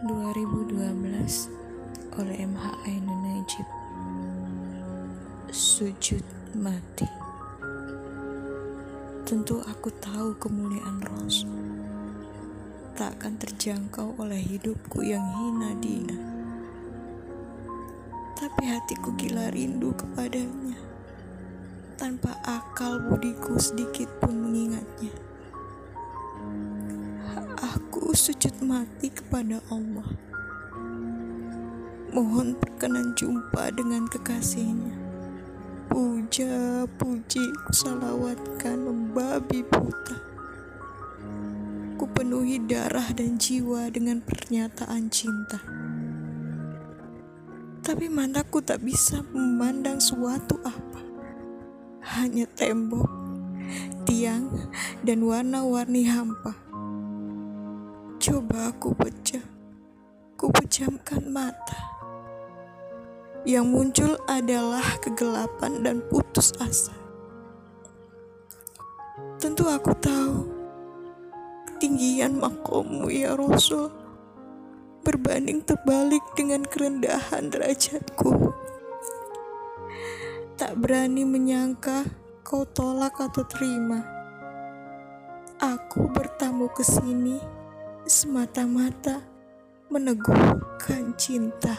2012 oleh MH Ainun Najib. Sujud mati. Tentu aku tahu kemuliaan Rasul. Tak akan terjangkau oleh hidupku yang hina dina Tapi hatiku gila rindu kepadanya. Tanpa akal budiku sedikit pun mengingatnya Sujud mati kepada Allah. Mohon perkenan jumpa dengan kekasihnya. Puja, puji, salawatkan membabi buta. Ku penuhi darah dan jiwa dengan pernyataan cinta. Tapi mataku tak bisa memandang suatu apa. Hanya tembok, tiang, dan warna-warni hampa Coba aku pecah, ku pejamkan mata. Yang muncul adalah kegelapan dan putus asa. Tentu aku tahu ketinggian makommu ya Rasul berbanding terbalik dengan kerendahan derajatku. Tak berani menyangka kau tolak atau terima. Aku bertamu ke sini semata-mata meneguhkan cinta.